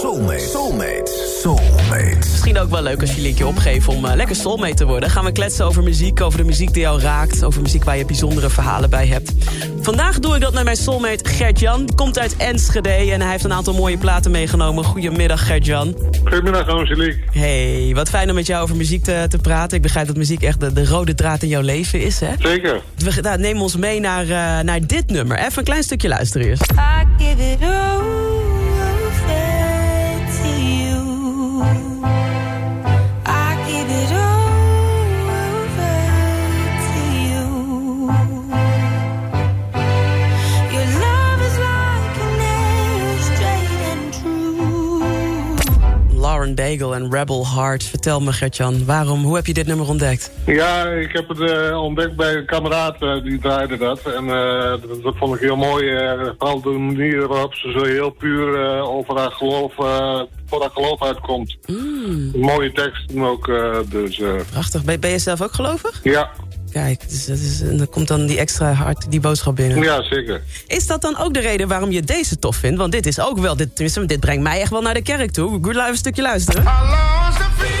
Soulmate. Soulmate. Soulmate. Misschien ook wel leuk als jullie een keer opgeven om eh, lekker soulmate te worden. Gaan we kletsen over muziek, over de muziek die jou raakt. Over muziek waar je bijzondere verhalen bij hebt. Vandaag doe ik dat met mijn soulmate Gert-Jan. Die komt uit Enschede en hij heeft een aantal mooie platen meegenomen. Goedemiddag Gert-Jan. Goedemiddag Angelique. Hey, wat fijn om met jou over muziek te, te praten. Ik begrijp dat muziek echt de, de rode draad in jouw leven is, hè? Zeker. We, nou, neem ons mee naar, uh, naar dit nummer. Even een klein stukje luisteren eerst. I give it over Daigle en Rebel Heart. Vertel me Gert-Jan, waarom, hoe heb je dit nummer ontdekt? Ja, ik heb het eh, ontdekt bij een kameraad eh, die draaide dat. En eh, dat, dat vond ik heel mooi. vooral de manier waarop ze zo heel puur over haar geloof, voor haar geloof uitkomt. Mm, mooie tekst ook. dus prachtig. Ben, ben je zelf ook gelovig? ja. Kijk, dus dat is, en dan komt dan die extra hard die boodschap binnen. ja, zeker. Is dat dan ook de reden waarom je deze tof vindt? Want dit is ook wel, dit, tenminste, dit brengt mij echt wel naar de kerk toe. Goed, even een stukje luisteren. I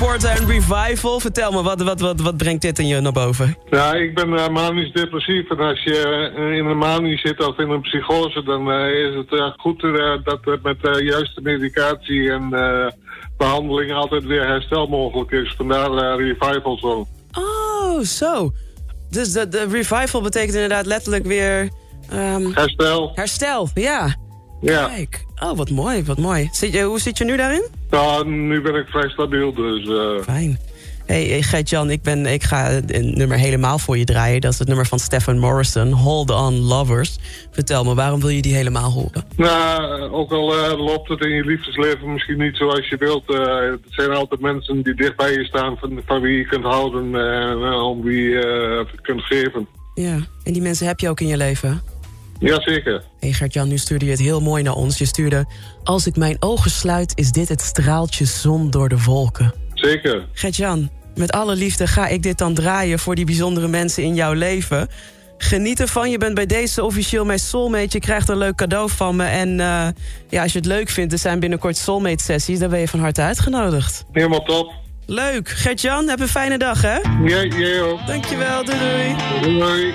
Porter en Revival. Vertel me, wat, wat, wat, wat brengt dit in je naar boven? Ja, ik ben eh, manisch depressief. En als je eh, in een manie zit of in een psychose... dan eh, is het goed dat er met de juiste medicatie en eh, behandeling... altijd weer herstel mogelijk is. Vandaar revival song. Oh, zo. Dus de, de revival betekent inderdaad letterlijk weer... ehm, Herstel, herstel, ja. ja. Kijk. Oh, wat mooi, wat mooi. Zit je, hoe zit je nu daarin? Nou, nu ben ik vrij stabiel, dus... eh, Fijn. Hey, hey Gert-Jan, ik, ben- ik ga een nummer helemaal voor je draaien. Dat is het nummer van Stefan Morrison, Hold On Lovers. Vertel me, waarom wil je die helemaal horen? nou, ook al eh, loopt het in je liefdesleven misschien niet zoals je wilt... eh, het zijn altijd mensen die dicht bij je staan... van, van wie je kunt houden en eh, om wie je eh, kunt geven. Ja, en die mensen heb je ook in je leven? Jazeker. Hey Gert-Jan, nu stuurde je het heel mooi naar ons. Je stuurde, als ik mijn ogen sluit, is dit het straaltje zon door de wolken. Zeker. Gert-Jan, met alle liefde ga ik dit dan draaien voor die bijzondere mensen in jouw leven. Geniet ervan, je bent bij deze officieel mijn soulmate. Je krijgt een leuk cadeau van me. En eh, ja, als je het leuk vindt, er zijn binnenkort soulmate sessies. Dan ben je van harte uitgenodigd. Helemaal top. Leuk. Gert-Jan, heb een fijne dag, hè? Jij, jij ook. Dankjewel, doei doei. Doei.